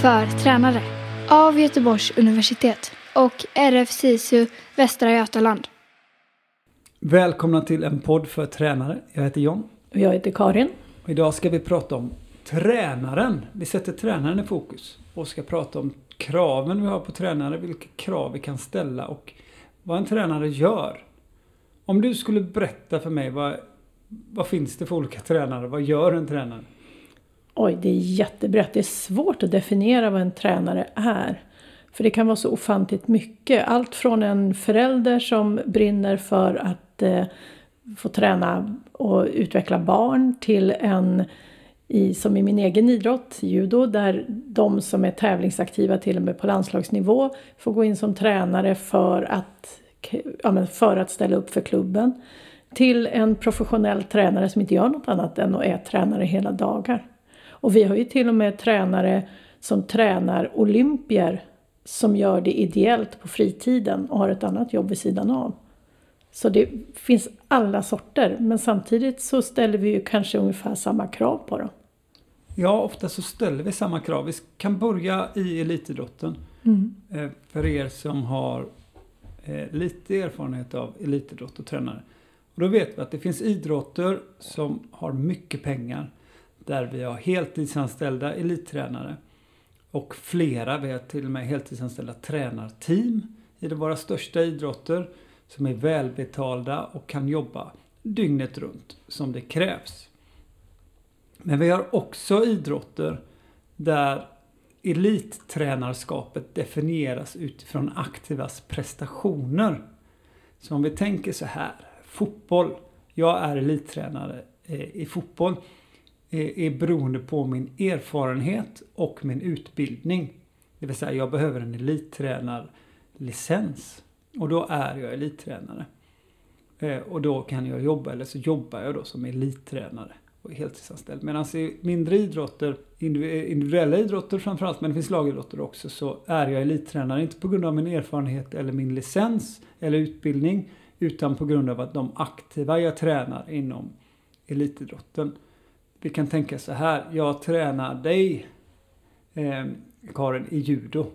för tränare av Göteborgs universitet och RF SISU Västra Götaland. Välkomna till en podd för tränare. Jag heter John. Och jag heter Karin. Och idag ska vi prata om tränaren. Vi sätter tränaren i fokus och ska prata om kraven vi har på tränare, vilka krav vi kan ställa och vad en tränare gör. Om du skulle berätta för mig vad, vad finns det för olika tränare? Vad gör en tränare? Oj, det är jättebrett. Det är svårt att definiera vad en tränare är. För det kan vara så ofantligt mycket. Allt från en förälder som brinner för att eh, få träna och utveckla barn till en i, som i min egen idrott, judo, där de som är tävlingsaktiva till och med på landslagsnivå får gå in som tränare för att, ja, för att ställa upp för klubben. Till en professionell tränare som inte gör något annat än att är tränare hela dagar. Och vi har ju till och med tränare som tränar olympier som gör det ideellt på fritiden och har ett annat jobb vid sidan av. Så det finns alla sorter, men samtidigt så ställer vi ju kanske ungefär samma krav på dem. Ja, ofta så ställer vi samma krav. Vi kan börja i elitidrotten. Mm. Eh, för er som har eh, lite erfarenhet av elitidrott och tränare. Och då vet vi att det finns idrotter som har mycket pengar. Där vi har heltidsanställda elittränare. Och flera, vi har till och med heltidsanställda tränarteam i våra största idrotter. Som är välbetalda och kan jobba dygnet runt som det krävs. Men vi har också idrotter där elittränarskapet definieras utifrån aktivas prestationer. Så om vi tänker så här, fotboll. Jag är elittränare eh, i fotboll. Är beroende på min erfarenhet och min utbildning. Det vill säga jag behöver en elittränarlicens. Och då är jag elittränare. Eh, och då kan jag jobba, eller så jobbar jag då som elittränare och heltidsanställd. Medan i mindre idrotter, individuella idrotter framförallt, men det finns lagidrotter också, så är jag elittränare. Inte på grund av min erfarenhet eller min licens eller utbildning, utan på grund av att de aktiva jag tränar inom elitidrotten. Vi kan tänka så här, jag tränar dig eh, Karin i judo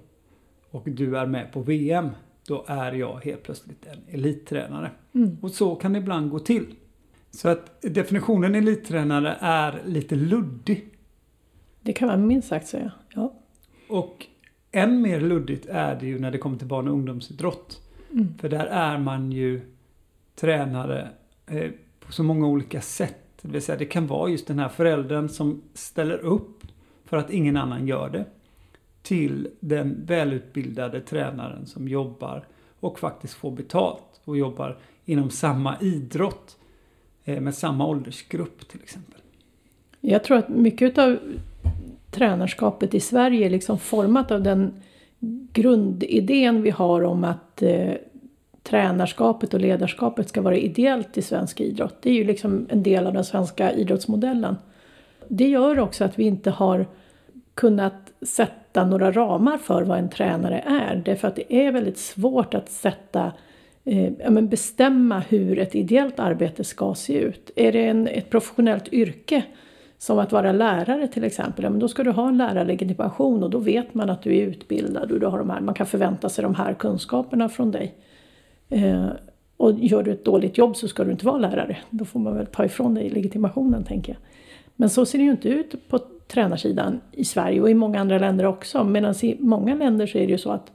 och du är med på VM. Då är jag helt plötsligt en elittränare. Mm. Och så kan det ibland gå till. Så att definitionen elittränare är lite luddig. Det kan man minst sagt säga, ja. Och än mer luddigt är det ju när det kommer till barn och ungdomsidrott. Mm. För där är man ju tränare eh, på så många olika sätt. Det vill säga det kan vara just den här föräldern som ställer upp för att ingen annan gör det. Till den välutbildade tränaren som jobbar och faktiskt får betalt och jobbar inom samma idrott eh, med samma åldersgrupp till exempel. Jag tror att mycket av tränarskapet i Sverige är liksom format av den grundidén vi har om att eh, tränarskapet och ledarskapet ska vara ideellt i svensk idrott. Det är ju liksom en del av den svenska idrottsmodellen. Det gör också att vi inte har kunnat sätta några ramar för vad en tränare är. Därför att det är väldigt svårt att sätta eh, ja, men bestämma hur ett ideellt arbete ska se ut. Är det en, ett professionellt yrke som att vara lärare till exempel, ja, men då ska du ha en lärarlegitimation och då vet man att du är utbildad och du har de här, man kan förvänta sig de här kunskaperna från dig. Eh, och gör du ett dåligt jobb så ska du inte vara lärare. Då får man väl ta ifrån dig legitimationen tänker jag. Men så ser det ju inte ut på tränarsidan i Sverige och i många andra länder också. Medan i många länder så är det ju så att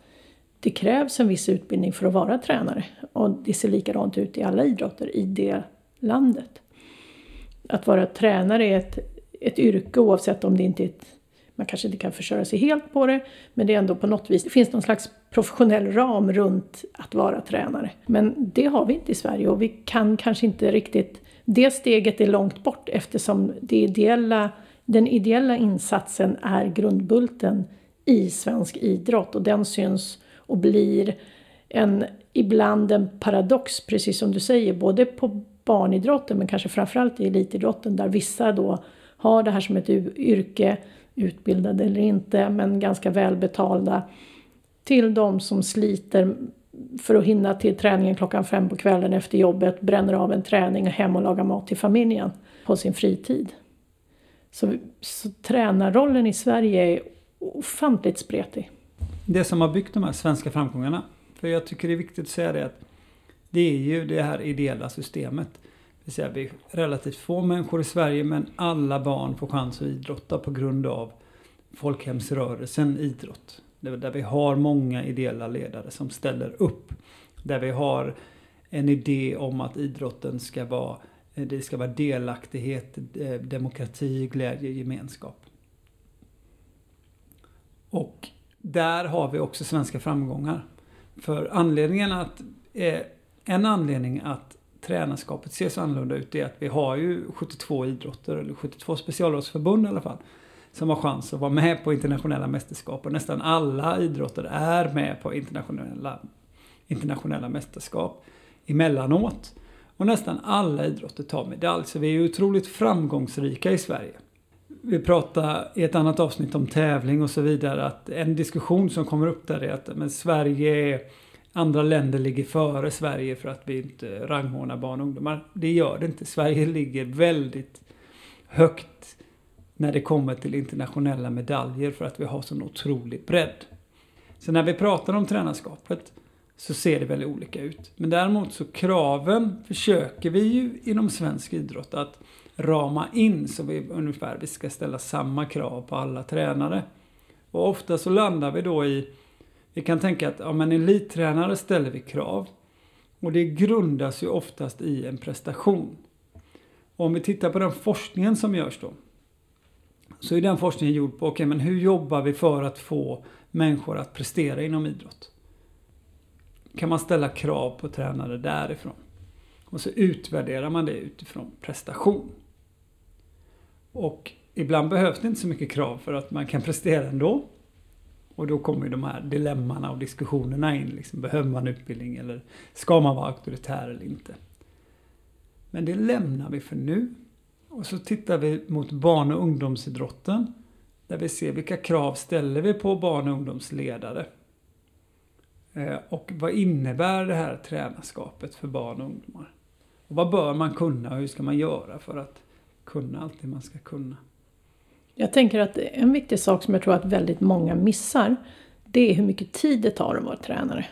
det krävs en viss utbildning för att vara tränare. Och det ser likadant ut i alla idrotter i det landet. Att vara tränare är ett, ett yrke oavsett om det inte är ett man kanske inte kan försörja sig helt på det, men det är ändå på något vis, det finns någon slags professionell ram runt att vara tränare. Men det har vi inte i Sverige och vi kan kanske inte riktigt, det steget är långt bort eftersom det ideella, den ideella insatsen är grundbulten i svensk idrott och den syns och blir en, ibland en paradox, precis som du säger, både på barnidrotten men kanske framförallt i elitidrotten där vissa då har det här som ett yrke utbildade eller inte, men ganska välbetalda, till de som sliter för att hinna till träningen klockan fem på kvällen efter jobbet, bränner av en träning och hem och lagar mat till familjen på sin fritid. Så, så tränarrollen i Sverige är ofantligt spretig. Det som har byggt de här svenska framgångarna, för jag tycker det är viktigt att säga det att det är ju det här ideella systemet. Det vill säga vi är relativt få människor i Sverige men alla barn får chans att idrotta på grund av folkhemsrörelsen idrott. Där vi har många ideella ledare som ställer upp. Där vi har en idé om att idrotten ska vara, det ska vara delaktighet, eh, demokrati, glädje, gemenskap. Och där har vi också svenska framgångar. För anledningen att, eh, en anledning att tränarskapet ser så annorlunda ut är att vi har ju 72 idrotter, eller 72 specialidrottsförbund i alla fall, som har chans att vara med på internationella mästerskap. Och nästan alla idrotter är med på internationella, internationella mästerskap emellanåt. Och nästan alla idrotter tar medalj, så vi är otroligt framgångsrika i Sverige. Vi pratade i ett annat avsnitt om tävling och så vidare, att en diskussion som kommer upp där är att men Sverige är andra länder ligger före Sverige för att vi inte rangordnar barn och ungdomar. Det gör det inte. Sverige ligger väldigt högt när det kommer till internationella medaljer för att vi har sån otrolig bredd. Så när vi pratar om tränarskapet så ser det väldigt olika ut. Men däremot så kraven försöker vi ju inom svensk idrott att rama in så vi ungefär vi ska ställa samma krav på alla tränare. Och ofta så landar vi då i, vi kan tänka att ja, men elittränare ställer vi krav. Och det grundas ju oftast i en prestation. Och om vi tittar på den forskningen som görs då. Så är den forskningen gjord på, okay, men hur jobbar vi för att få människor att prestera inom idrott? Kan man ställa krav på tränare därifrån? Och så utvärderar man det utifrån prestation. Och ibland behövs det inte så mycket krav för att man kan prestera ändå. Och då kommer ju de här dilemmana och diskussionerna in. Liksom, behöver man utbildning eller ska man vara auktoritär eller inte? Men det lämnar vi för nu. Och så tittar vi mot barn och ungdomsidrotten. Där vi ser vilka krav ställer vi på barn och ungdomsledare. Eh, och vad innebär det här tränarskapet för barn och ungdomar? Och vad bör man kunna och hur ska man göra för att kunna allt det man ska kunna? Jag tänker att en viktig sak som jag tror att väldigt många missar det är hur mycket tid det tar att vara tränare.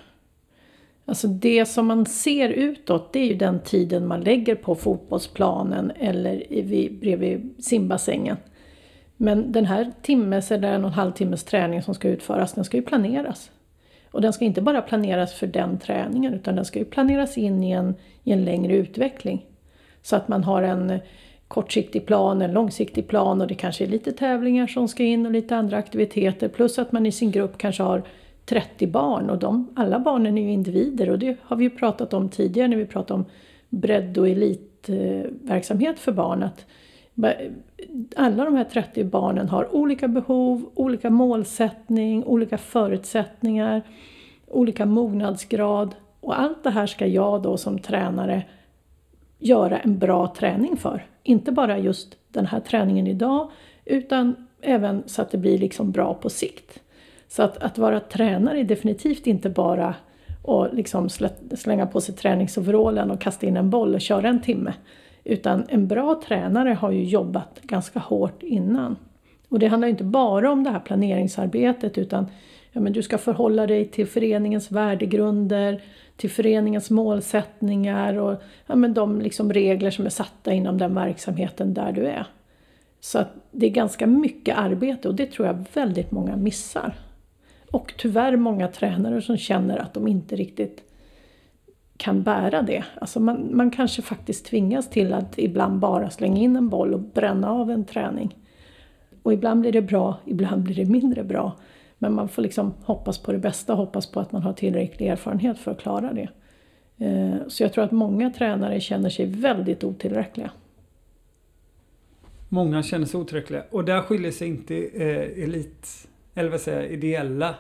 Alltså det som man ser utåt det är ju den tiden man lägger på fotbollsplanen eller bredvid simbassängen. Men den här timmes eller en och en halv timmes träning som ska utföras den ska ju planeras. Och den ska inte bara planeras för den träningen utan den ska ju planeras in i en, i en längre utveckling. Så att man har en kortsiktig plan, en långsiktig plan och det kanske är lite tävlingar som ska in och lite andra aktiviteter. Plus att man i sin grupp kanske har 30 barn och de, alla barnen är ju individer och det har vi ju pratat om tidigare när vi pratade om bredd och elitverksamhet för barn. Att alla de här 30 barnen har olika behov, olika målsättning, olika förutsättningar, olika mognadsgrad. Och allt det här ska jag då som tränare göra en bra träning för. Inte bara just den här träningen idag, utan även så att det blir liksom bra på sikt. Så att, att vara tränare är definitivt inte bara att liksom slänga på sig träningsoverallen och kasta in en boll och köra en timme. Utan en bra tränare har ju jobbat ganska hårt innan. Och det handlar inte bara om det här planeringsarbetet utan ja, men du ska förhålla dig till föreningens värdegrunder, till föreningens målsättningar och ja, men de liksom regler som är satta inom den verksamheten där du är. Så att det är ganska mycket arbete och det tror jag väldigt många missar. Och tyvärr många tränare som känner att de inte riktigt kan bära det. Alltså man, man kanske faktiskt tvingas till att ibland bara slänga in en boll och bränna av en träning. Och ibland blir det bra, ibland blir det mindre bra. Men man får liksom hoppas på det bästa, hoppas på att man har tillräcklig erfarenhet för att klara det. Eh, så jag tror att många tränare känner sig väldigt otillräckliga. Många känner sig otillräckliga och där skiljer sig inte eh, elit, eller vad säger ideella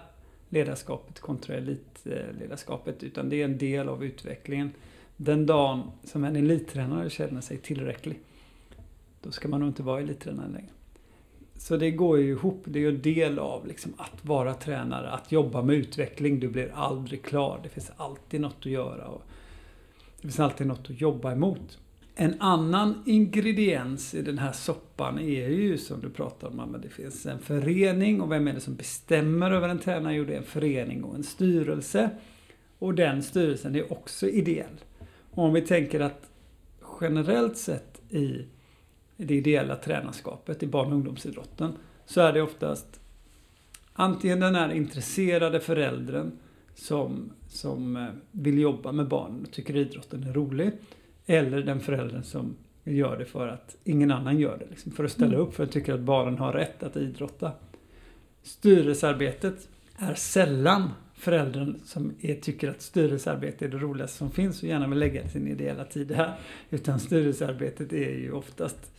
ledarskapet kontra elitledarskapet utan det är en del av utvecklingen. Den dagen som en elittränare känner sig tillräcklig då ska man nog inte vara elittränare längre. Så det går ju ihop. Det är ju en del av liksom att vara tränare, att jobba med utveckling. Du blir aldrig klar. Det finns alltid något att göra. Och det finns alltid något att jobba emot. En annan ingrediens i den här soppan är ju som du pratar om, att det finns en förening och vem är det som bestämmer över en tränare? Jo, det är en förening och en styrelse. Och den styrelsen är också ideell. Och om vi tänker att generellt sett i det ideella tränarskapet i barn och ungdomsidrotten så är det oftast antingen den här intresserade föräldern som, som eh, vill jobba med barn och tycker idrotten är rolig. Eller den föräldern som gör det för att ingen annan gör det. Liksom, för att ställa mm. upp för att tycka att barnen har rätt att idrotta. Styrelsearbetet är sällan föräldern som är, tycker att styrelsearbete är det roligaste som finns och gärna vill lägga sin ideella tid här. Utan styrelsearbetet är ju oftast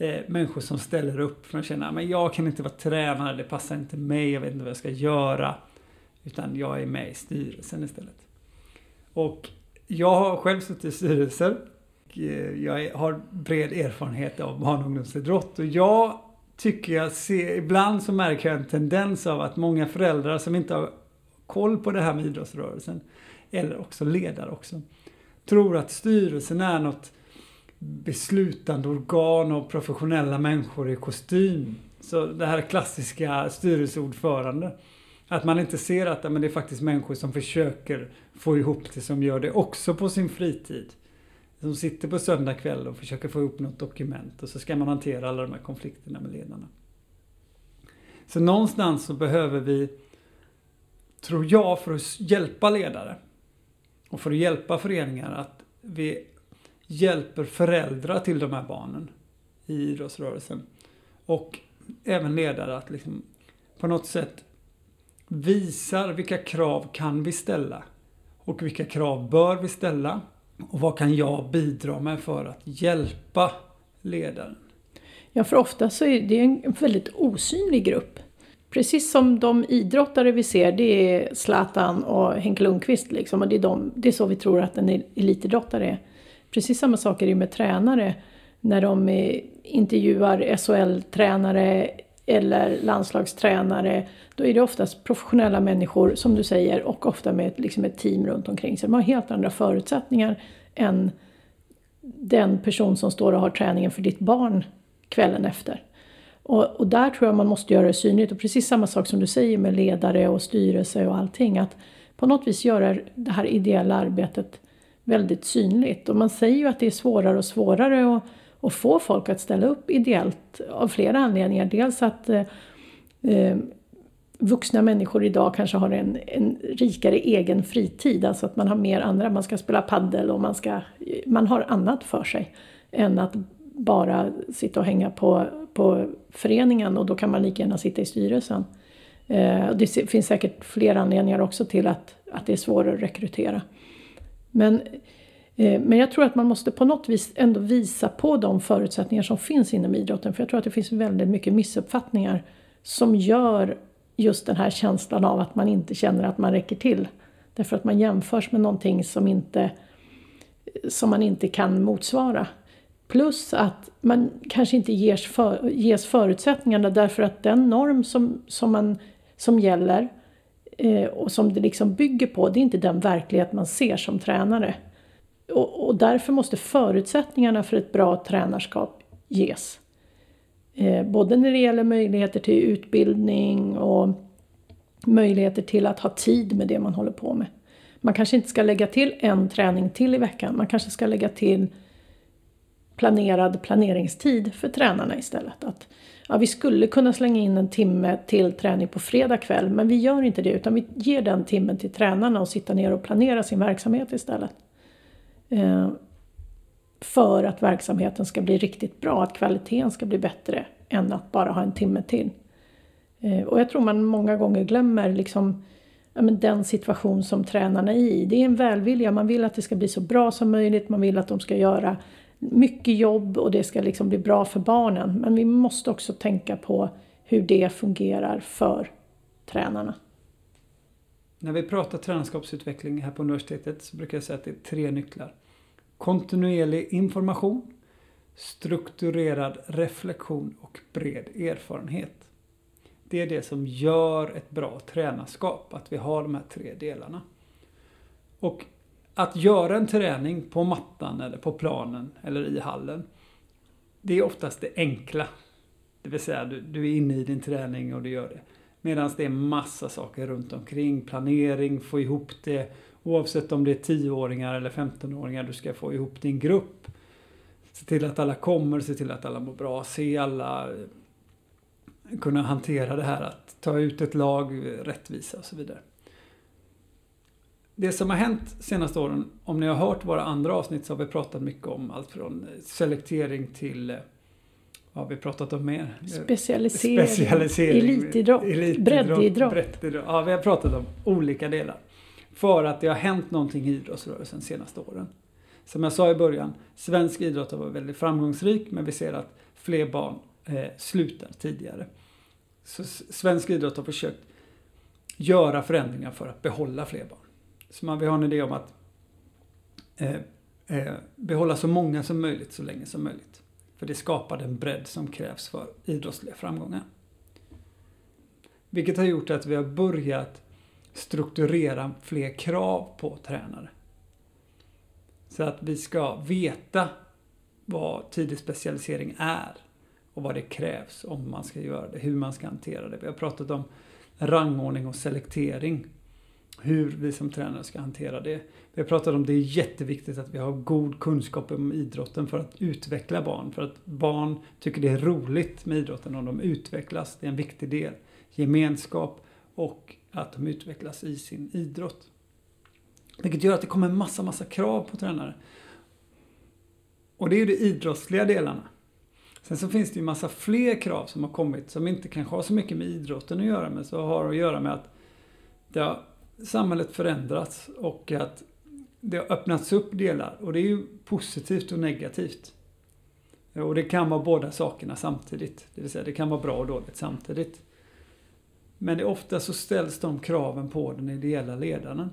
eh, människor som ställer upp för att känna att jag kan inte vara tränare, det passar inte mig, jag vet inte vad jag ska göra. Utan jag är med i styrelsen istället. Och jag har själv suttit i styrelser. Eh, jag har bred erfarenhet av barn och ungdomsidrott och jag tycker jag ser, ibland så märker jag en tendens av att många föräldrar som inte har koll på det här med idrottsrörelsen, eller också ledare också, tror att styrelsen är något beslutande organ av professionella människor i kostym. Så det här klassiska styrelseordförande. Att man inte ser att men det är faktiskt människor som försöker få ihop det, som gör det också på sin fritid. Som sitter på söndag kväll och försöker få ihop något dokument och så ska man hantera alla de här konflikterna med ledarna. Så någonstans så behöver vi, tror jag, för att hjälpa ledare och för att hjälpa föreningar att vi hjälper föräldrar till de här barnen i idrottsrörelsen. Och även ledare att liksom på något sätt visar vilka krav kan vi ställa och vilka krav bör vi ställa och vad kan jag bidra med för att hjälpa ledaren? Ja, för ofta så är det en väldigt osynlig grupp. Precis som de idrottare vi ser, det är Zlatan och Henke Lundqvist liksom, och det är, de, det är så vi tror att en elitidrottare är. Precis samma sak är det med tränare. När de intervjuar SHL-tränare eller landslagstränare, då är det oftast professionella människor som du säger och ofta med ett, liksom ett team runt omkring sig. De har helt andra förutsättningar än den person som står och har träningen för ditt barn kvällen efter. Och, och, där tror jag man måste göra det synligt. Och precis samma sak som du säger med ledare och styrelse och allting. Att på något vis göra det här ideella arbetet väldigt synligt. Och man säger ju att det är svårare och svårare att, att få folk att ställa upp ideellt av flera anledningar. Dels att eh, eh, vuxna människor idag kanske har en, en rikare egen fritid. Alltså att man har mer andra, man ska spela paddel och man, ska, man har annat för sig. Än att bara sitta och hänga på, på föreningen och då kan man lika gärna sitta i styrelsen. Eh, det finns säkert fler anledningar också till att, att det är svårare att rekrytera. Men, eh, men jag tror att man måste på något vis ändå visa på de förutsättningar som finns inom idrotten. För jag tror att det finns väldigt mycket missuppfattningar som gör just den här känslan av att man inte känner att man räcker till. Därför att man jämförs med någonting som, inte, som man inte kan motsvara. Plus att man kanske inte ges, för, ges förutsättningarna därför att den norm som, som, man, som gäller eh, och som det liksom bygger på, det är inte den verklighet man ser som tränare. Och, och därför måste förutsättningarna för ett bra tränarskap ges. Eh, både när det gäller möjligheter till utbildning och möjligheter till att ha tid med det man håller på med. Man kanske inte ska lägga till en träning till i veckan. Man kanske ska lägga till planerad planeringstid för tränarna istället. Att, ja, vi skulle kunna slänga in en timme till träning på fredag kväll men vi gör inte det utan vi ger den timmen till tränarna och sitta ner och planera sin verksamhet istället. Eh, för att verksamheten ska bli riktigt bra, att kvaliteten ska bli bättre än att bara ha en timme till. Eh, och jag tror man många gånger glömmer liksom, ja, men den situation som tränarna är i. Det är en välvilja, man vill att det ska bli så bra som möjligt, man vill att de ska göra mycket jobb och det ska liksom bli bra för barnen. Men vi måste också tänka på hur det fungerar för tränarna. När vi pratar tränarskapsutveckling här på universitetet så brukar jag säga att det är tre nycklar. Kontinuerlig information, strukturerad reflektion och bred erfarenhet. Det är det som gör ett bra tränarskap, att vi har de här tre delarna. Och att göra en träning på mattan eller på planen eller i hallen. Det är oftast det enkla. Det vill säga du, du är inne i din träning och du gör det. Medan det är massa saker runt omkring. Planering, få ihop det. Oavsett om det är 10-åringar eller 15-åringar. Du ska få ihop din grupp. Se till att alla kommer, se till att alla mår bra. Se alla eh, kunna hantera det här att ta ut ett lag, eh, rättvisa och så vidare. Det som har hänt senaste åren, om ni har hört våra andra avsnitt så har vi pratat mycket om allt från selektering till vad har vi pratat om mer? Specialisering, Specialisering elitidrott, elitidrott breddidrott. breddidrott. Ja, vi har pratat om olika delar. För att det har hänt någonting i idrottsrörelsen de senaste åren. Som jag sa i början, svensk idrott har varit väldigt framgångsrik men vi ser att fler barn eh, slutar tidigare. Så svensk idrott har försökt göra förändringar för att behålla fler barn. Så man vill ha en idé om att eh, eh, behålla så många som möjligt så länge som möjligt. För det skapar den bredd som krävs för idrottsliga framgångar. Vilket har gjort att vi har börjat strukturera fler krav på tränare. Så att vi ska veta vad tidig specialisering är och vad det krävs om man ska göra det, hur man ska hantera det. Vi har pratat om rangordning och selektering. Hur vi som tränare ska hantera det. Vi har pratat om det är jätteviktigt att vi har god kunskap om idrotten för att utveckla barn. För att barn tycker det är roligt med idrotten om de utvecklas. Det är en viktig del. Gemenskap och att de utvecklas i sin idrott. Vilket gör att det kommer massa, massa krav på tränare. Och det är ju de idrottsliga delarna. Sen så finns det ju massa fler krav som har kommit som inte kanske har så mycket med idrotten att göra men så har att göra med att det har, samhället förändrats och att det har öppnats upp delar och det är ju positivt och negativt. Och det kan vara båda sakerna samtidigt. Det vill säga det kan vara bra och dåligt samtidigt. Men det ofta så ställs de kraven på den ideella ledaren.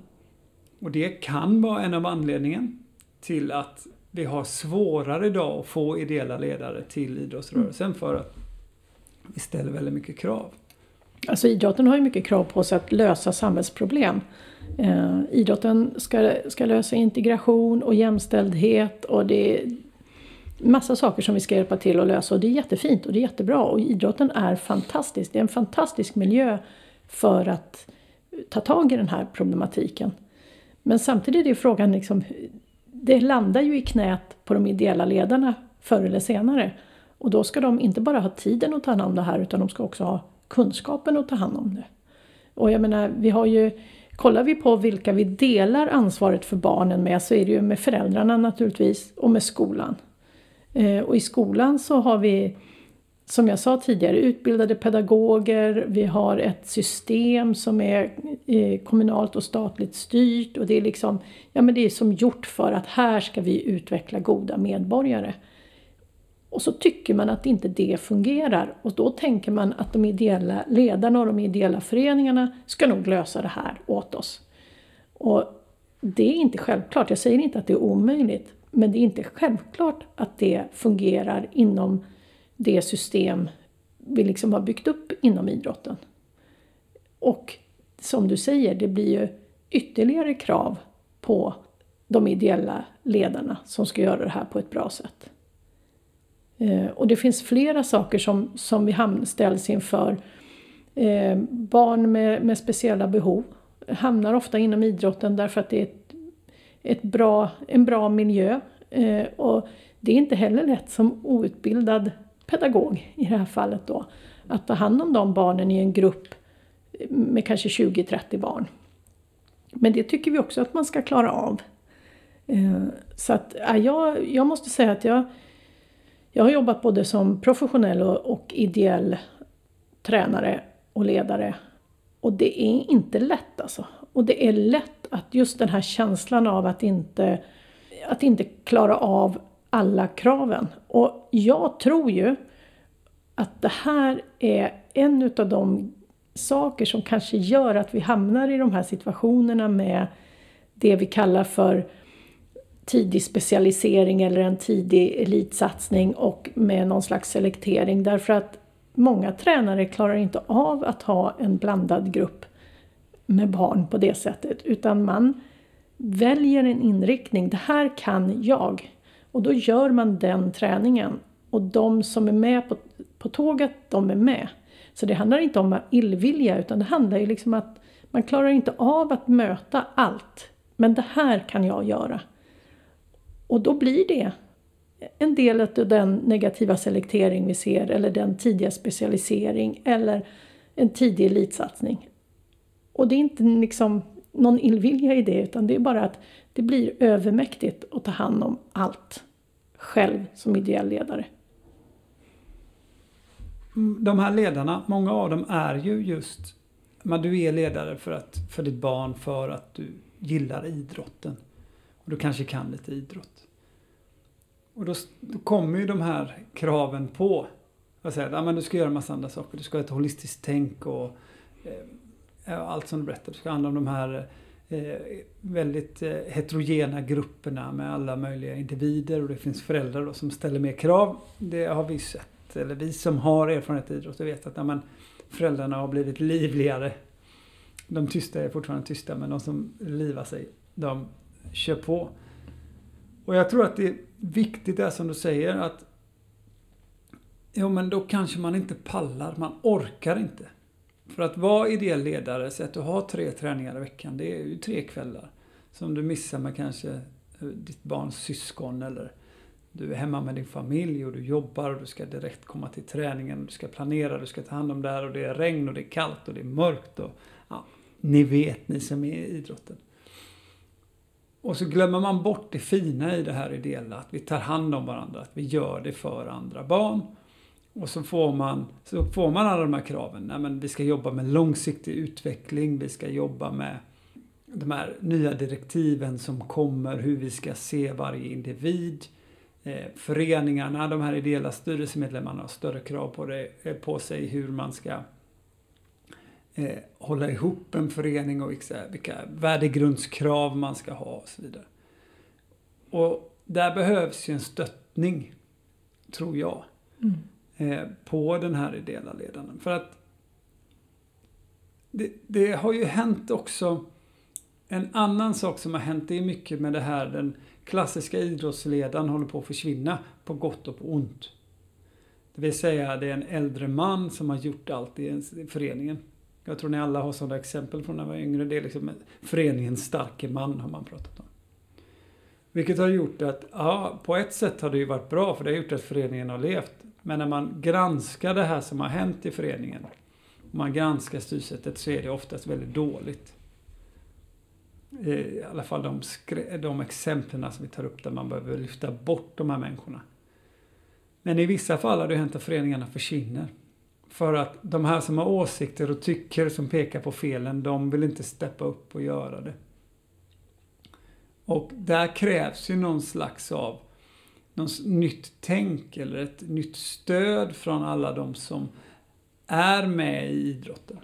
Och det kan vara en av anledningen till att vi har svårare idag att få ideella ledare till idrottsrörelsen mm. för att vi ställer väldigt mycket krav. Alltså idrotten har ju mycket krav på sig att lösa samhällsproblem. Eh, idrotten ska, ska lösa integration och jämställdhet och det är massa saker som vi ska hjälpa till att lösa och det är jättefint och det är jättebra och idrotten är fantastisk. Det är en fantastisk miljö för att ta tag i den här problematiken. Men samtidigt är frågan liksom, det landar ju i knät på de ideella ledarna förr eller senare. Och då ska de inte bara ha tiden att ta hand om det här utan de ska också ha kunskapen att ta hand om det. Och jag menar, vi har ju Kollar vi på vilka vi delar ansvaret för barnen med så är det ju med föräldrarna naturligtvis och med skolan. Eh, och i skolan så har vi, som jag sa tidigare, utbildade pedagoger, vi har ett system som är eh, kommunalt och statligt styrt och det är liksom, ja men det är som gjort för att här ska vi utveckla goda medborgare. Och så tycker man att inte det fungerar och då tänker man att de ideella ledarna och de ideella föreningarna ska nog lösa det här åt oss. Och det är inte självklart, jag säger inte att det är omöjligt, men det är inte självklart att det fungerar inom det system vi liksom har byggt upp inom idrotten. Och som du säger, det blir ju ytterligare krav på de ideella ledarna som ska göra det här på ett bra sätt. Eh, och det finns flera saker som, som vi ställs inför. Eh, barn med, med speciella behov hamnar ofta inom idrotten därför att det är ett, ett bra, en bra miljö. Eh, och det är inte heller lätt som outbildad pedagog i det här fallet då att ta hand om de barnen i en grupp med kanske 20-30 barn. Men det tycker vi också att man ska klara av. Eh, så att, ja, jag, jag måste säga att jag, jag har jobbat både som professionell och, och ideell tränare och ledare. Och det är inte lätt alltså. Och det är lätt att just den här känslan av att inte, att inte klara av alla kraven. Och jag tror ju att det här är en utav de saker som kanske gör att vi hamnar i de här situationerna med det vi kallar för tidig specialisering eller en tidig elitsatsning och med någon slags selektering därför att många tränare klarar inte av att ha en blandad grupp med barn på det sättet utan man väljer en inriktning. Det här kan jag. Och då gör man den träningen. Och de som är med på, på tåget, de är med. Så det handlar inte om illvilja utan det handlar ju liksom att man klarar inte av att möta allt. Men det här kan jag göra. Och då blir det en del av den negativa selektering vi ser eller den tidiga specialisering eller en tidig elitsatsning. Och det är inte liksom någon illvilja i det utan det är bara att det blir övermäktigt att ta hand om allt själv som ideell ledare. Mm, de här ledarna, många av dem är ju just, men du är ledare för, att, för ditt barn för att du gillar idrotten. Och du kanske kan lite idrott. Och då, då kommer ju de här kraven på. Jag säger att men du ska göra en massa andra saker. Du ska ha ett holistiskt tänk och eh, allt som du berättar. Du ska handla om de här eh, väldigt eh, heterogena grupperna med alla möjliga individer och det finns föräldrar då, som ställer mer krav. Det har vi sett, eller vi som har erfarenhet i idrott, vet att ja, men, föräldrarna har blivit livligare. De tysta är fortfarande tysta men de som livar sig, de kör på. Och jag tror att det är viktigt det som du säger att Jo men då kanske man inte pallar, man orkar inte. För att vara ideell ledare, så att du har tre träningar i veckan, det är ju tre kvällar. Som du missar med kanske eh, ditt barns syskon eller du är hemma med din familj och du jobbar och du ska direkt komma till träningen. Du ska planera, du ska ta hand om det här och det är regn och det är kallt och det är mörkt. Och, ja, ni vet, ni som är i idrotten. Och så glömmer man bort det fina i det här ideella, att vi tar hand om varandra, att vi gör det för andra barn. Och så får man, så får man alla de här kraven. Nej, men vi ska jobba med långsiktig utveckling, vi ska jobba med de här nya direktiven som kommer, hur vi ska se varje individ. Eh, föreningarna, de här ideella styrelsemedlemmarna har större krav på, det, eh, på sig hur man ska eh, hålla ihop en förening och vilka, värdegrundskrav man ska ha och så vidare. Och där behövs ju en stöttning, tror jag, mm. eh, på den här ideella ledaren. För att det, det, har ju hänt också en annan sak som har hänt, det är mycket med det här den klassiska idrottsledaren håller på att försvinna på gott och på ont. Det vill säga det är en äldre man som har gjort allt i föreningen. Jag tror ni alla har sådana exempel från när man var yngre. Det är liksom föreningens starke man har man pratat om. Vilket har gjort att, ja, på ett sätt har det ju varit bra för det har gjort att föreningen har levt. Men när man granskar det här som har hänt i föreningen, och man granskar styrsättet så är det oftast väldigt dåligt. Eh, I alla fall de, de exemplen som vi tar upp där man behöver lyfta bort de här människorna. Men i vissa fall har det hänt att föreningarna försvinner. För att de här som har åsikter och tycker som pekar på felen, de vill inte steppa upp och göra det. Och där krävs ju någon slags av något nytt tänk eller ett nytt stöd från alla de som är med i idrotten.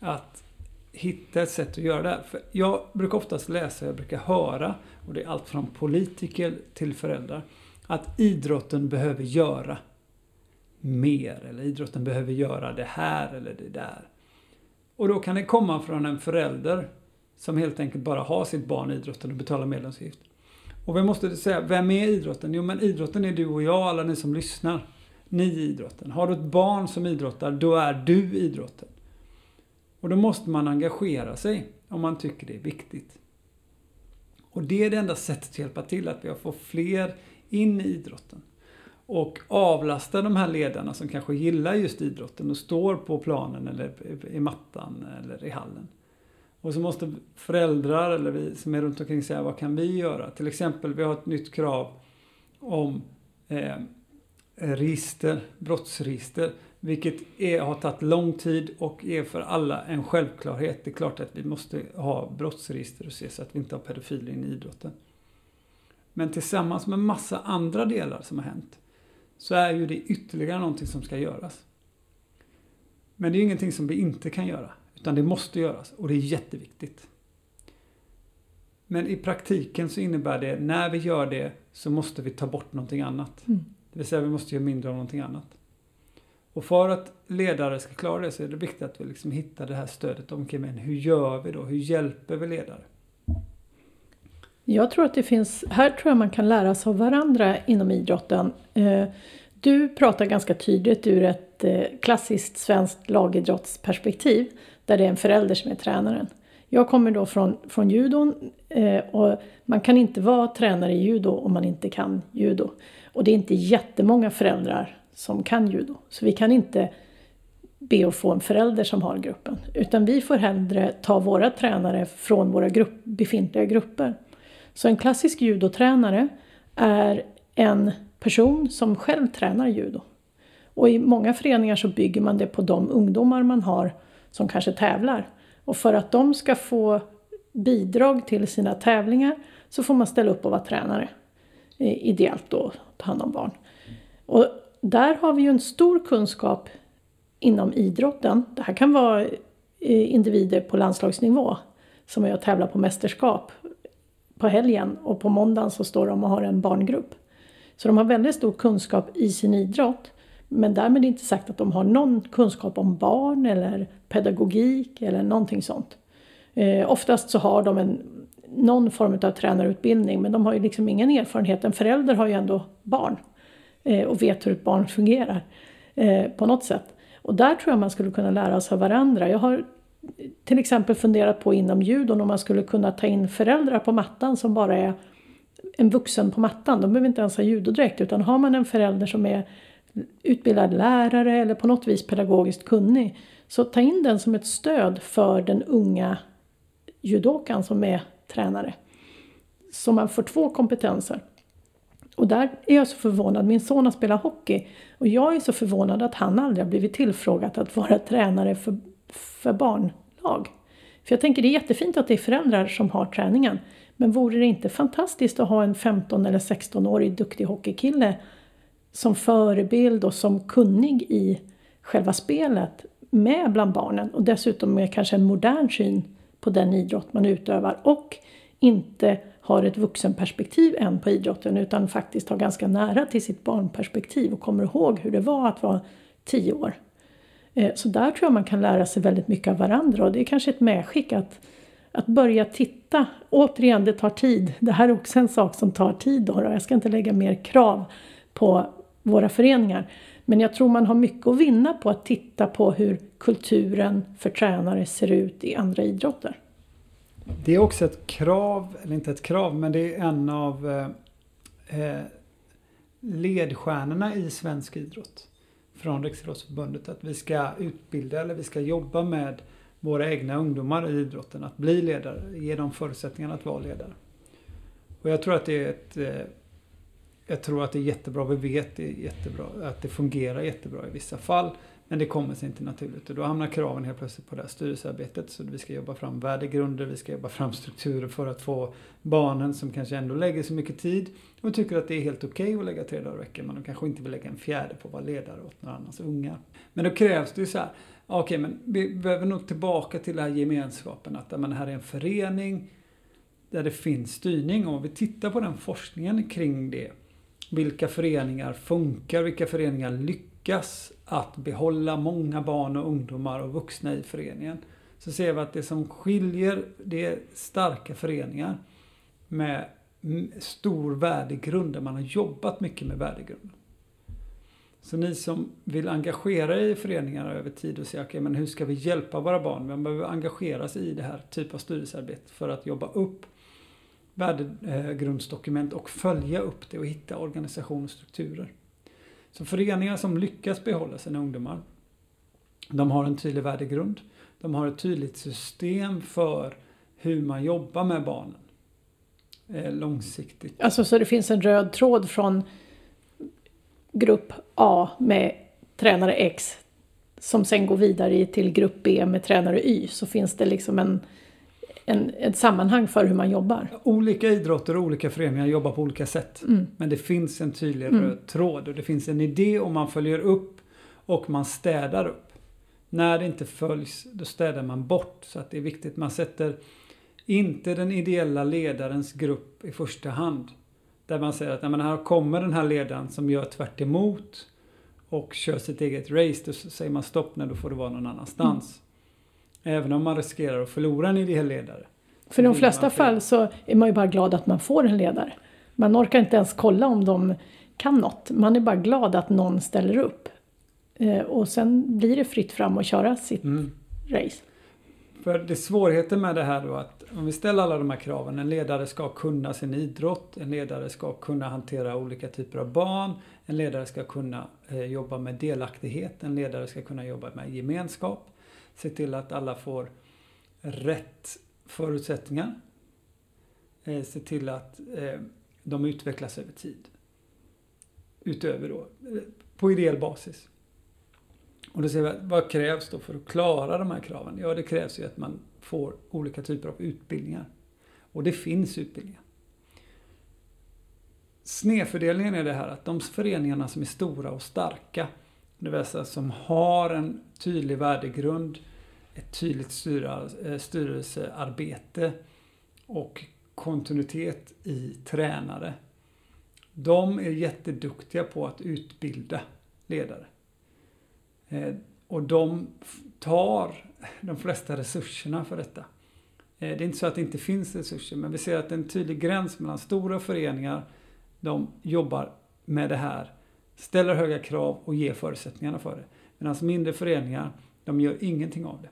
Att hitta ett sätt att göra det här. För jag brukar oftast läsa, jag brukar höra, och det är allt från politiker till föräldrar, att idrotten behöver göra mer eller idrotten behöver göra det här eller det där. Och då kan det komma från en förälder som helt enkelt bara har sitt barn i idrotten och betalar medlemsavgift. Och vi måste säga, vem är idrotten? Jo men idrotten är du och jag, alla ni som lyssnar. Ni är idrotten. Har du ett barn som idrottar, då är du idrotten. Och då måste man engagera sig om man tycker det är viktigt. Och det är det enda sättet att hjälpa till, att vi får fler in i idrotten och avlasta de här ledarna som kanske gillar just idrotten och står på planen eller i mattan eller i hallen. Och så måste föräldrar eller vi som är runt omkring säga vad kan vi göra? Till exempel, vi har ett nytt krav om eh, register, brottsregister. Vilket är, har tagit lång tid och är för alla en självklarhet. Det är klart att vi måste ha brottsregister och se så att vi inte har pedofiler in i idrotten. Men tillsammans med massa andra delar som har hänt så är ju det ytterligare någonting som ska göras. Men det är ingenting som vi inte kan göra, utan det måste göras och det är jätteviktigt. Men i praktiken så innebär det, när vi gör det så måste vi ta bort någonting annat. Mm. Det vill säga vi måste göra mindre av någonting annat. Och för att ledare ska klara det så är det viktigt att vi liksom hittar det här stödet omkring, men hur gör vi då? Hur hjälper vi ledare? Jag tror att det finns, här tror jag man kan lära sig av varandra inom idrotten. Eh, du pratar ganska tydligt ur ett eh, klassiskt svenskt lagidrottsperspektiv där det är en förälder som är tränaren. Jag kommer då från, från judon eh, och man kan inte vara tränare i judo om man inte kan judo. Och det är inte jättemånga föräldrar som kan judo. Så vi kan inte be att få en förälder som har gruppen. Utan vi får hellre ta våra tränare från våra grupp, befintliga grupper. Så en klassisk judotränare är en person som själv tränar judo. Och i många föreningar så bygger man det på de ungdomar man har som kanske tävlar. Och för att de ska få bidrag till sina tävlingar så får man ställa upp och vara tränare. Eh, ideellt då, ta hand om barn. Och där har vi ju en stor kunskap inom idrotten. Det här kan vara eh, individer på landslagsnivå som är och tävlar på mästerskap på helgen och på måndagen så står de och har en barngrupp. Så de har väldigt stor kunskap i sin idrott. Men därmed inte sagt att de har någon kunskap om barn eller pedagogik eller någonting sånt. Eh, oftast så har de en, någon form av tränarutbildning men de har ju liksom ingen erfarenhet. En förälder har ju ändå barn eh, och vet hur ett barn fungerar eh, på något sätt. Och där tror jag man skulle kunna lära sig av varandra. Jag har till exempel funderat på inom judon om man skulle kunna ta in föräldrar på mattan som bara är en vuxen på mattan. De behöver inte ens ha judodräkt utan har man en förälder som är utbildad lärare eller på något vis pedagogiskt kunnig så ta in den som ett stöd för den unga judokan som är tränare. Så man får två kompetenser. Och där är jag så förvånad. Min son har spelat hockey och jag är så förvånad att han aldrig har blivit tillfrågad att vara tränare för, för barnlag. För jag tänker det är jättefint att det är föräldrar som har träningen. Men vore det inte fantastiskt att ha en 15 eller 16-årig duktig hockeykille som förebild och som kunnig i själva spelet med bland barnen och dessutom med kanske en modern syn på den idrott man utövar och inte har ett vuxenperspektiv än på idrotten utan faktiskt har ganska nära till sitt barnperspektiv och kommer ihåg hur det var att vara tio år. Eh, så där tror jag man kan lära sig väldigt mycket av varandra och det är kanske ett medskick att, att börja titta. Återigen, det tar tid. Det här är också en sak som tar tid då, jag ska inte lägga mer krav på våra föreningar. Men jag tror man har mycket att vinna på att titta på hur kulturen för tränare ser ut i andra idrotter. Det är också ett krav, eller inte ett krav, men det är en av eh, eh ledstjärnorna i svensk idrott från Riksidrottsförbundet att vi ska utbilda eller vi ska jobba med våra egna ungdomar i idrotten att bli ledare, ge dem förutsättningarna att vara ledare. Och jag tror att det är ett eh, jag tror att det är jättebra, vi vet det är jättebra, att det fungerar jättebra i vissa fall. Men det kommer sig inte naturligt och då hamnar kraven helt plötsligt på det här styrelsearbetet. Så vi ska jobba fram värdegrunder, vi ska jobba fram strukturer för att få barnen som kanske ändå lägger så mycket tid och tycker att det är helt okej okay att lägga tre dagar i veckan men de kanske inte vill lägga en fjärde på att vara ledare åt några annans unga. Men då krävs det ju så här, okej okay, men vi behöver nog tillbaka till den här gemenskapen att men, här är en förening där det finns styrning och om vi tittar på den forskningen kring det vilka föreningar funkar, vilka föreningar lyckas att behålla många barn och ungdomar och vuxna i föreningen. Så ser vi att det som skiljer, det är starka föreningar med stor värdegrund, där man har jobbat mycket med värdegrunden. Så ni som vill engagera er i föreningar över tid och säga, okej okay, men hur ska vi hjälpa våra barn? Man behöver engagera sig i det här typen av styrelsearbete för att jobba upp värdegrundsdokument och följa upp det och hitta organisation och strukturer. Så föreningar som lyckas behålla sina ungdomar, de har en tydlig värdegrund. De har ett tydligt system för hur man jobbar med barnen långsiktigt. Alltså så det finns en röd tråd från grupp A med tränare X som sen går vidare till grupp B med tränare Y så finns det liksom en en, ett sammanhang för hur man jobbar. Olika idrotter och olika föreningar jobbar på olika sätt. Mm. Men det finns en tydlig mm. röd tråd och det finns en idé och man följer upp och man städar upp. När det inte följs, då städar man bort. Så att det är viktigt. Man sätter inte den ideella ledarens grupp i första hand. Där man säger att här kommer den här ledaren som gör tvärt och kör sitt eget race. Då säger man stopp, när då får det vara någon annanstans. Mm. Även om man riskerar att förlora en ideell ledare För i de flesta fall så är man ju bara glad att man får en ledare. Man orkar inte ens kolla om de kan något. Man är bara glad att någon ställer upp. Eh, och sen blir det fritt fram att köra sitt Mm. race. För det är svårigheten med det här då att om vi ställer alla de här kraven. En ledare ska kunna sin idrott. En ledare ska kunna hantera olika typer av barn. En ledare ska kunna eh, jobba med delaktighet. En ledare ska kunna jobba med gemenskap. Se till att alla får rätt förutsättningar. Eh, se till att eh, de utvecklas över tid. Utöver då, eh, på ideell basis. Och då ser vi, vad krävs då för att klara de här kraven? Ja, det krävs ju att man får olika typer av utbildningar. Och det finns utbildningar. Snedfördelningen är det här att de föreningarna som är stora och starka, det vill säga som har en tydlig värdegrund, ett tydligt eh, styrelsearbete och kontinuitet i tränare. De är jätteduktiga på att utbilda ledare. Eh, och de tar de flesta resurserna för detta. Eh, det är inte så att det inte finns resurser, men vi ser att det är en tydlig gräns mellan stora föreningar, de jobbar med det här, ställer höga krav och ger förutsättningarna för det. Medan mindre föreningar, de gör ingenting av det.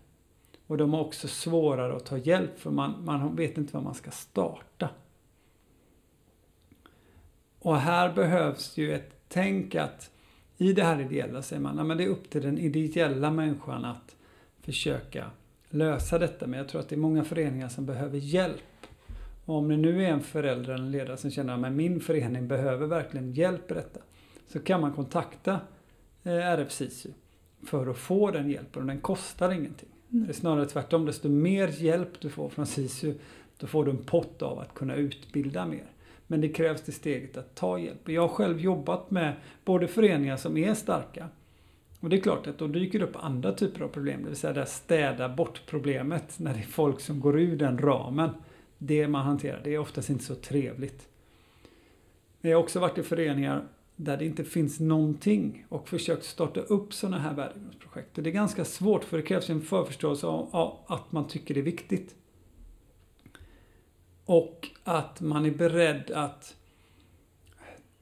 Och de har också svårare att ta hjälp för man, man vet inte var man ska starta. Och här behövs ju ett tänk att i det här ideella säger man att det är upp till den ideella människan att försöka lösa detta. Men jag tror att det är många föreningar som behöver hjälp. Och om det nu är en förälder eller en ledare som känner att min förening behöver verkligen hjälp i detta. Så kan man kontakta eh, RF SISU för att få den hjälpen och den kostar ingenting. Mm. Det är snarare tvärtom, desto mer hjälp du får från SISU då får du en pott av att kunna utbilda mer. Men det krävs det steget att ta hjälp. Jag har själv jobbat med både föreningar som är starka och det är klart att då dyker det upp andra typer av problem. Det vill säga det här städa bort problemet när det är folk som går ur den ramen. Det man hanterar, det är oftast inte så trevligt. Men jag har också varit i föreningar där det inte finns någonting och försökt starta upp sådana här värdegrundsprojekt. Och Det är ganska svårt för det krävs en förförståelse av att man tycker det är viktigt. Och att man är beredd att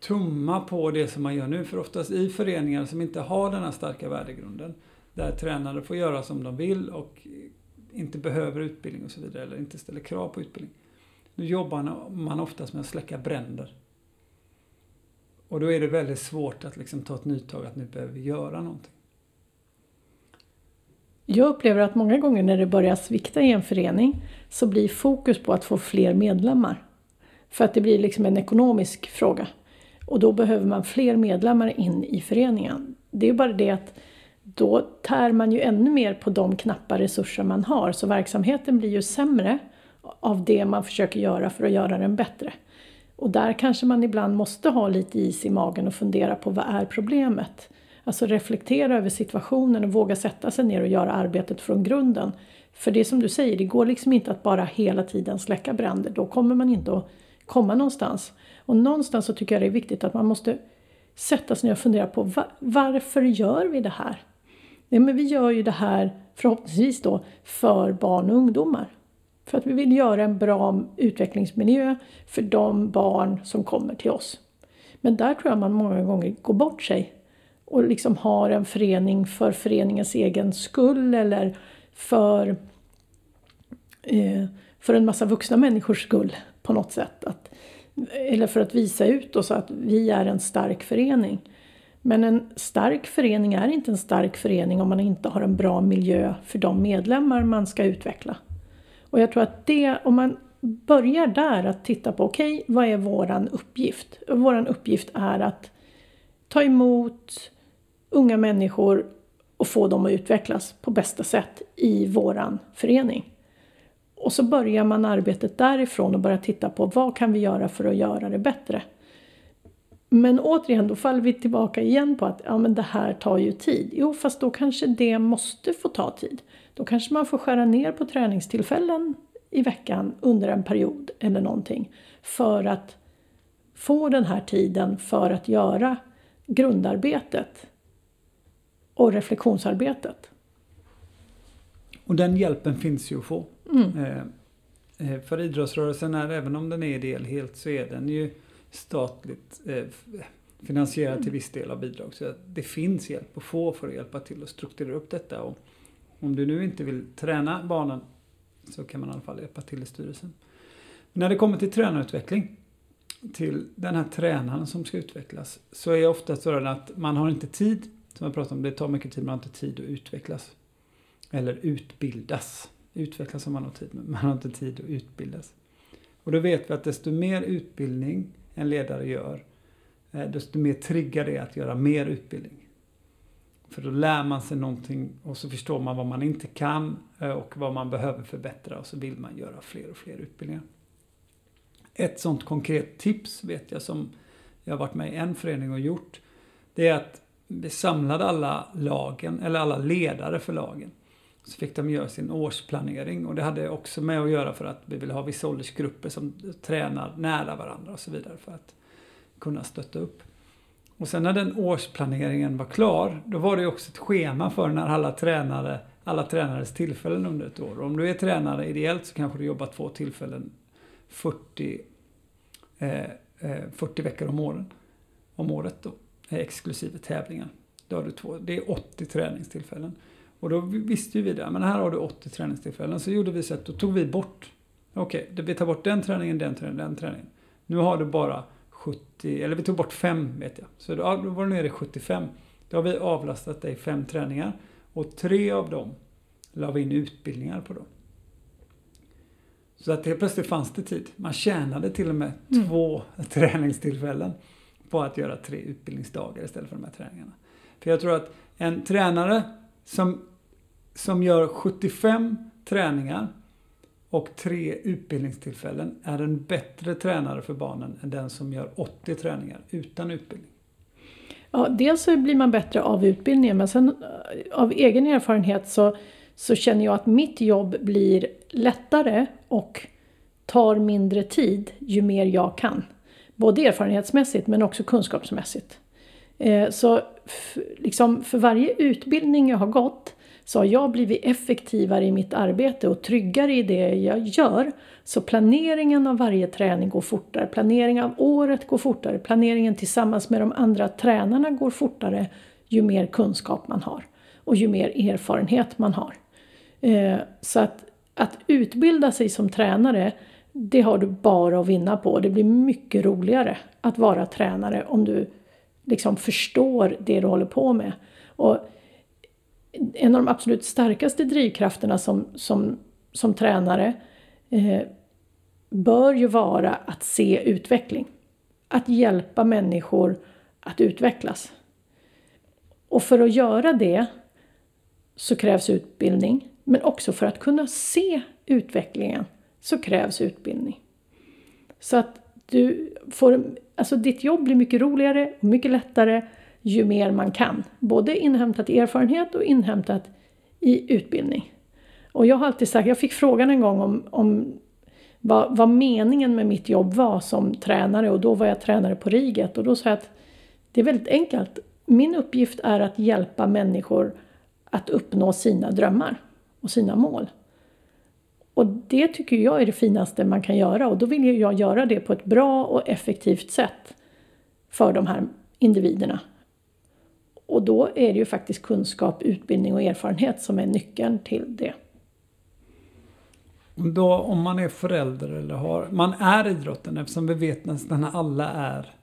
tumma på det som man gör nu. För oftast i föreningar som inte har den här starka värdegrunden, där tränare får göra som de vill och inte behöver utbildning och så vidare, eller inte ställer krav på utbildning. Då jobbar man oftast med att släcka bränder. Och då är det väldigt svårt att liksom ta ett nytag att nu behöver vi göra någonting. Jag upplever att många gånger när det börjar svikta i en förening så blir fokus på att få fler medlemmar. För att det blir liksom en ekonomisk fråga. Och då behöver man fler medlemmar in i föreningen. Det är bara det att då tär man ju ännu mer på de knappa resurser man har. Så verksamheten blir ju sämre av det man försöker göra för att göra den bättre. Och där kanske man ibland måste ha lite is i magen och fundera på vad är problemet? Alltså reflektera över situationen och våga sätta sig ner och göra arbetet från grunden. För det är som du säger, det går liksom inte att bara hela tiden släcka bränder. Då kommer man inte att komma någonstans. Och någonstans så tycker jag det är viktigt att man måste sätta sig ner och fundera på varför gör vi det här? Nej, men vi gör ju det här förhoppningsvis då för barn och ungdomar. För att vi vill göra en bra utvecklingsmiljö för de barn som kommer till oss. Men där tror jag man många gånger går bort sig och liksom har en förening för föreningens egen skull eller för, eh, för en massa vuxna människors skull på något sätt. Att, eller för att visa ut oss att vi är en stark förening. Men en stark förening är inte en stark förening om man inte har en bra miljö för de medlemmar man ska utveckla. Och jag tror att det, om man börjar där att titta på, okej, okay, vad är våran uppgift? Våran uppgift är att ta emot unga människor och få dem att utvecklas på bästa sätt i våran förening. Och så börjar man arbetet därifrån och börjar titta på vad kan vi göra för att göra det bättre. Men återigen, då faller vi tillbaka igen på att ja, men det här tar ju tid. Jo, fast då kanske det måste få ta tid. Då kanske man får skära ner på träningstillfällen i veckan under en period eller någonting. För att få den här tiden för att göra grundarbetet och reflektionsarbetet. Och den hjälpen finns ju att få. Mm. Eh, eh, för idrottsrörelsen är, även om den är ideell helt, så är den ju statligt eh, finansierad till viss del av bidrag. Så det finns hjälp att få för att hjälpa till att strukturera upp detta. Och om du nu inte vill träna barnen så kan man i alla fall hjälpa till i styrelsen. När det kommer till tränarutveckling, till den här tränaren som ska utvecklas, så är ofta så att man har inte tid, som jag pratade om, det tar mycket tid, man har inte tid att utvecklas. Eller utbildas. Utvecklas har man nog tid med, man har inte tid att utbildas. Och då vet vi att desto mer utbildning en ledare gör, eh, desto mer triggar det att göra mer utbildning. För då lär man sig någonting och så förstår man vad man inte kan eh, och vad man behöver förbättra och så vill man göra fler och fler utbildningar. Ett sånt konkret tips vet jag som jag har varit med i en förening och gjort. Det är att vi samlade alla lagen, eller alla ledare för lagen. Så fick de göra sin årsplanering och det hade också med att göra för att vi vill ha vissa åldersgrupper som tränar nära varandra och så vidare för att kunna stötta upp. Och sen när den årsplaneringen var klar, då var det också ett schema för när alla tränare, alla tränares tillfällen under ett år. Och om du är tränare ideellt så kanske du jobbar två tillfällen 40, eh, eh 40 veckor om, åren, om året då, exklusive tävlingar. Då har du två, det är 80 träningstillfällen. Och då visste ju vi det, men här har du 80 träningstillfällen. Så gjorde vi så att då tog vi bort, okej, okay, vi tar bort den träningen, den träningen, den träningen. Nu har du bara 70, eller vi tog bort 5 vet jag. Så då, då var du nere i 75. Då har vi avlastat dig fem träningar. Och tre av dem la vi in utbildningar på då. Så att helt plötsligt fanns det tid. Man tjänade till och med mm. två träningstillfällen på att göra tre utbildningsdagar istället för de här träningarna. För jag tror att en tränare som, som gör 75 träningar och tre utbildningstillfällen är en bättre tränare för barnen än den som gör 80 träningar utan utbildning. Ja, dels så blir man bättre av utbildningen men sen eh, av egen erfarenhet så, så känner jag att mitt jobb blir lättare och tar mindre tid ju mer jag kan. Både erfarenhetsmässigt men också kunskapsmässigt. Eh, så liksom för varje utbildning jag har gått så har jag blivit effektivare i mitt arbete och tryggare i det jag gör. Så planeringen av varje träning går fortare, planeringen av året går fortare, planeringen tillsammans med de andra tränarna går fortare ju mer kunskap man har och ju mer erfarenhet man har. Eh, så att, att utbilda sig som tränare, det har du bara att vinna på. Det blir mycket roligare att vara tränare om du liksom förstår det du håller på med. Och en av de absolut starkaste drivkrafterna som, som, som tränare eh, bör ju vara att se utveckling. Att hjälpa människor att utvecklas. Och för att göra det så krävs utbildning. Men också för att kunna se utvecklingen så krävs utbildning. Så att du får, alltså ditt jobb blir mycket roligare och mycket lättare ju mer man kan. Både inhämtat i erfarenhet och inhämtat i utbildning. Och jag har alltid sagt, jag fick frågan en gång om, om vad, vad meningen med mitt jobb var som tränare och då var jag tränare på Riget och då sa jag att det är väldigt enkelt. Min uppgift är att hjälpa människor att uppnå sina drömmar och sina mål. Och det tycker jag är det finaste man kan göra och då vill jag göra det på ett bra och effektivt sätt för de här individerna. Och då är det ju faktiskt kunskap, utbildning och erfarenhet som är nyckeln till det. Då om man är förälder eller har, man är idrotten eftersom vi vet nästan alla är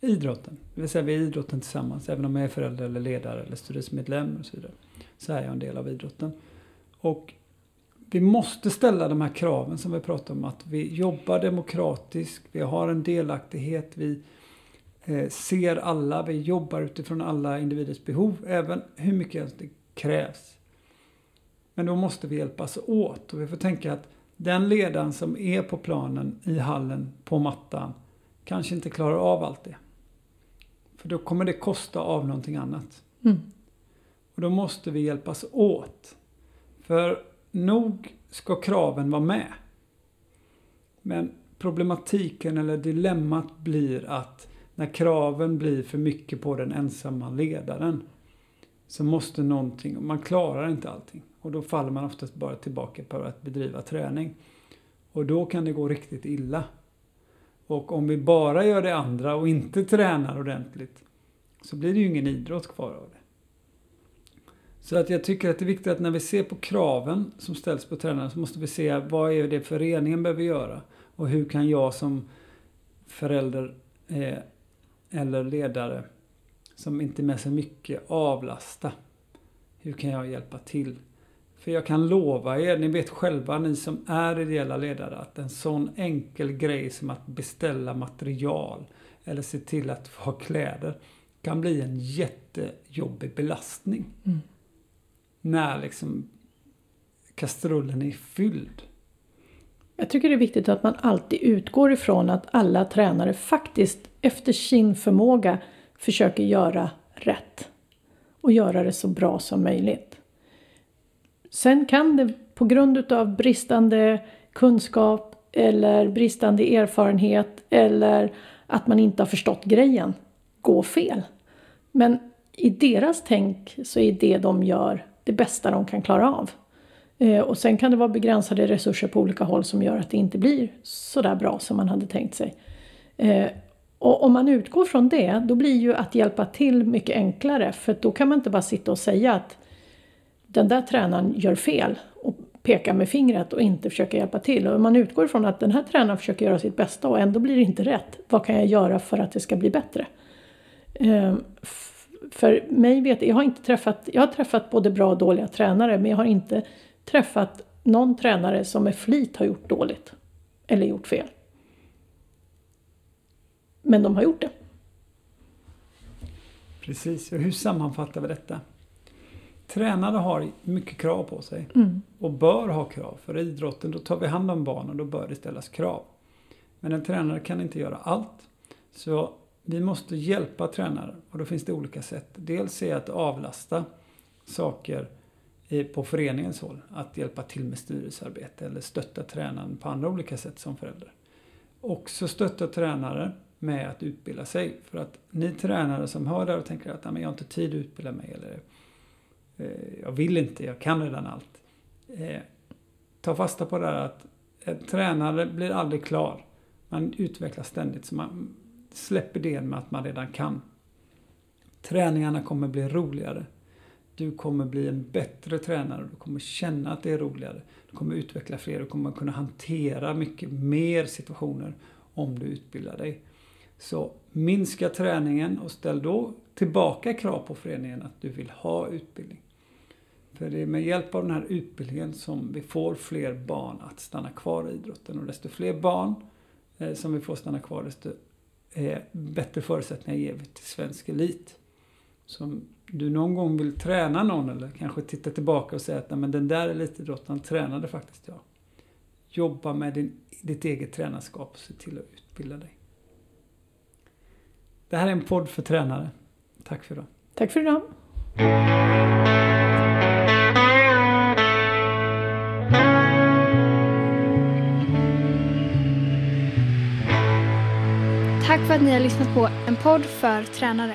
idrotten. Det vill säga vi är idrotten tillsammans även om jag är förälder eller ledare eller styrelsemedlem och så vidare. Så är jag en del av idrotten. Och vi måste ställa de här kraven som vi pratar om att vi jobbar demokratiskt, vi har en delaktighet, vi Eh, ser alla, vi jobbar utifrån alla individers behov, även hur mycket det krävs. Men då måste vi hjälpas åt och vi får tänka att den ledaren som är på planen, i hallen, på mattan, kanske inte klarar av allt det. För då kommer det kosta av någonting annat. Mm. Och då måste vi hjälpas åt. För nog ska kraven vara med. Men problematiken eller dilemmat blir att när kraven blir för mycket på den ensamma ledaren så måste någonting, man klarar inte allting. Och då faller man oftast bara tillbaka på att bedriva träning. Och då kan det gå riktigt illa. Och om vi bara gör det andra och inte tränar ordentligt så blir det ju ingen idrott kvar av det. Så att jag tycker att det är viktigt att när vi ser på kraven som ställs på tränaren så måste vi se vad är det föreningen behöver göra och hur kan jag som förälder eh, eller ledare som inte med sig mycket avlasta. Hur kan jag hjälpa till? För jag kan lova er, ni vet själva ni som är ideella ledare, att en sån enkel grej som att beställa material eller se till att få ha kläder kan bli en jättejobbig belastning. Mm. När liksom kastrullen är fylld. Jag tycker det är viktigt att man alltid utgår ifrån att alla tränare faktiskt efter sin förmåga försöker göra rätt. Och göra det så bra som möjligt. Sen kan det på grund av bristande kunskap eller bristande erfarenhet eller att man inte har förstått grejen gå fel. Men i deras tänk så är det de gör det bästa de kan klara av. Eh, och sen kan det vara begränsade resurser på olika håll som gör att det inte blir så där bra som man hade tänkt sig. Eh, och om man utgår från det, då blir ju att hjälpa till mycket enklare. För då kan man inte bara sitta och säga att den där tränaren gör fel och peka med fingret och inte försöka hjälpa till. Och om man utgår ifrån att den här tränaren försöker göra sitt bästa och ändå blir det inte rätt. Vad kan jag göra för att det ska bli bättre? Eh, för mig vet jag har inte träffat, jag har träffat både bra och dåliga tränare men jag har inte träffat någon tränare som med flit har gjort dåligt. Eller gjort fel. Men de har gjort det. Precis, och hur sammanfattar vi detta? Tränare har mycket krav på sig mm. och bör ha krav. För idrotten, då tar vi hand om barnen, då bör det ställas krav. Men en tränare kan inte göra allt. Så vi måste hjälpa tränare och då finns det olika sätt. Dels är att avlasta saker på föreningens håll. Att hjälpa till med styrelsearbete eller stötta tränaren på andra olika sätt som förälder. Också stötta tränare med att utbilda sig. För att ni tränare som hör det och tänker att jag har inte tid att utbilda mig eller eh, jag vill inte, jag kan redan allt. Eh, ta fasta på det här att en tränare blir aldrig klar. Man utvecklas ständigt. Så man Släpp idén med att man redan kan. Träningarna kommer bli roligare. Du kommer bli en bättre tränare. Du kommer känna att det är roligare. Du kommer utveckla fler. Du kommer kunna hantera mycket mer situationer om du utbildar dig. Så minska träningen och ställ då tillbaka krav på föreningen att du vill ha utbildning. För det är med hjälp av den här utbildningen som vi får fler barn att stanna kvar i idrotten. Och desto fler barn eh, som vi får stanna kvar, desto eh, bättre förutsättningar ger vi till svensk elit. Så om du någon gång vill träna någon eller kanske titta tillbaka och säga att men den där elitidrottaren tränade faktiskt jag. Jobba med din, ditt eget tränarskap och se till att utbilda dig. Det här är en podd för tränare. Tack för idag. Tack för idag. För att ni har lyssnat på en podd för tränare.